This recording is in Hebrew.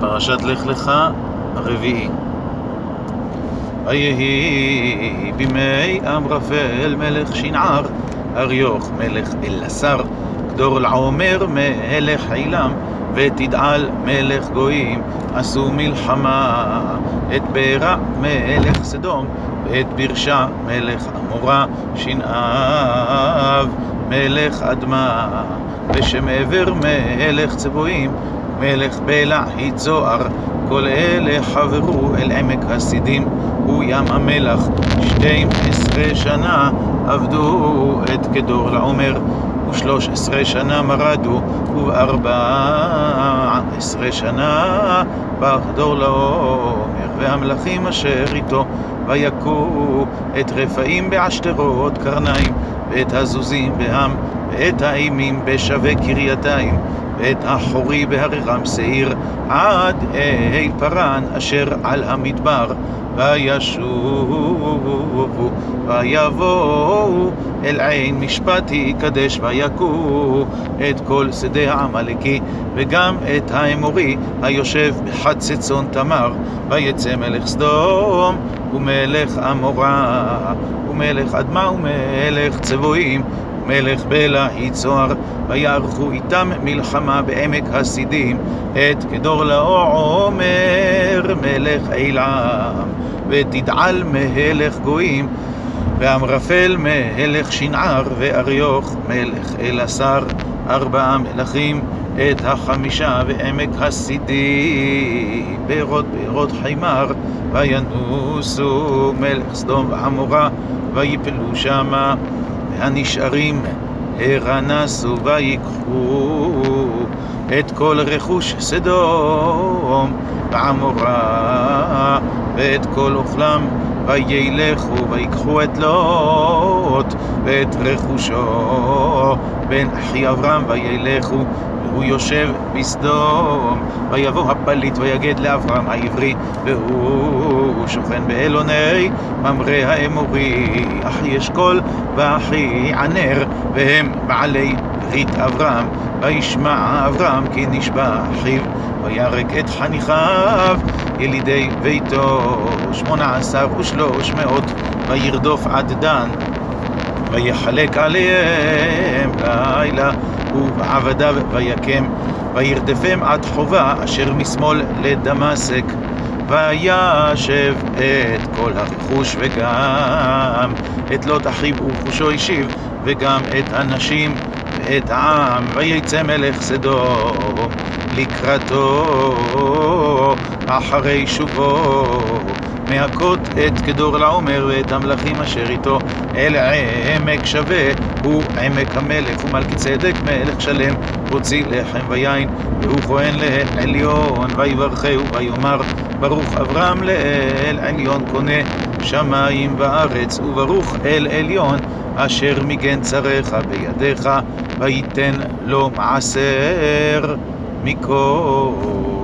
פרשת לך לך, רביעי. ויהי בימי אמרפל מלך שנער, אריוך מלך אלעשר, גדור לעומר מלך עילם, ותדעל מלך גויים, עשו מלחמה, את ברע מלך סדום, ואת ברשה מלך עמורה, שנאב מלך אדמה, ושם עבר מלך צבועים, מלך בלע היצוער, כל אלה חברו אל עמק הסידים, הוא ים המלח, שתים עשרה שנה עבדו את כדור לעומר, ושלוש עשרה שנה מרדו, ובארבע עשרה שנה בחדור לעומר, והמלכים אשר איתו ויכו את רפאים בעשתרות קרניים, ואת הזוזים בעם, ואת האימים בשווה קרייתיים, ואת החורי בהרי שעיר, עד אל פרן אשר על המדבר, וישובו, ויבואו אל עין משפטי קדש ויכו את כל שדה העמלקי, וגם את האמורי היושב בחצצון תמר, ויצא מלך סדום ומלך עמורה, ומלך אדמה ומלך צבועים, מלך בלה יצוהר, ויערכו איתם מלחמה בעמק הסידים, את כדור לעומר מלך עילם, ותדעל מהלך גויים, ואמרפל מלך שנער, ואריוך מלך אלעשר, ארבעה מלכים, את החמישה בעמק הסידים, בארות בארות חימר, וינוסו מלך סדום ועמורה, ויפלו שמה. הנשארים הרנסו ויקחו את כל רכוש סדום ועמורה ואת כל אוכלם וילכו ויקחו את לוט ואת רכושו. בן אחי אברהם וילכו והוא יושב בסדום, ויבוא הפליט ויגד לאברהם העברי, והוא שוכן באלוני ממרא האמורי, אחי אשכול ואחי ענר, והם בעלי ברית אברהם, וישמע אברהם כי נשבע אחיו, וירק את חניכיו, ילידי ביתו, שמונה עשר ושלוש מאות, וירדוף עד דן, ויחלק עליהם לילה. ובעבדיו ויקם, וירדפם עד חובה אשר משמאל לדמשק, וישב את כל הרכוש וגם את לוט אחיו ורכושו השיב, וגם את הנשים ואת העם, ויצא מלך סדום לקראתו אחרי שובו. מהכות את כדור לעומר ואת המלכים אשר איתו. אל עמק שווה הוא עמק המלך ומלכי צדק מלך שלם הוציא לחם ויין והוא כהן לאל עליון ויברכהו ויאמר ברוך אברהם לאל עליון קונה שמיים וארץ וברוך אל עליון אשר מגן צריך בידיך וייתן לו מעשר מכל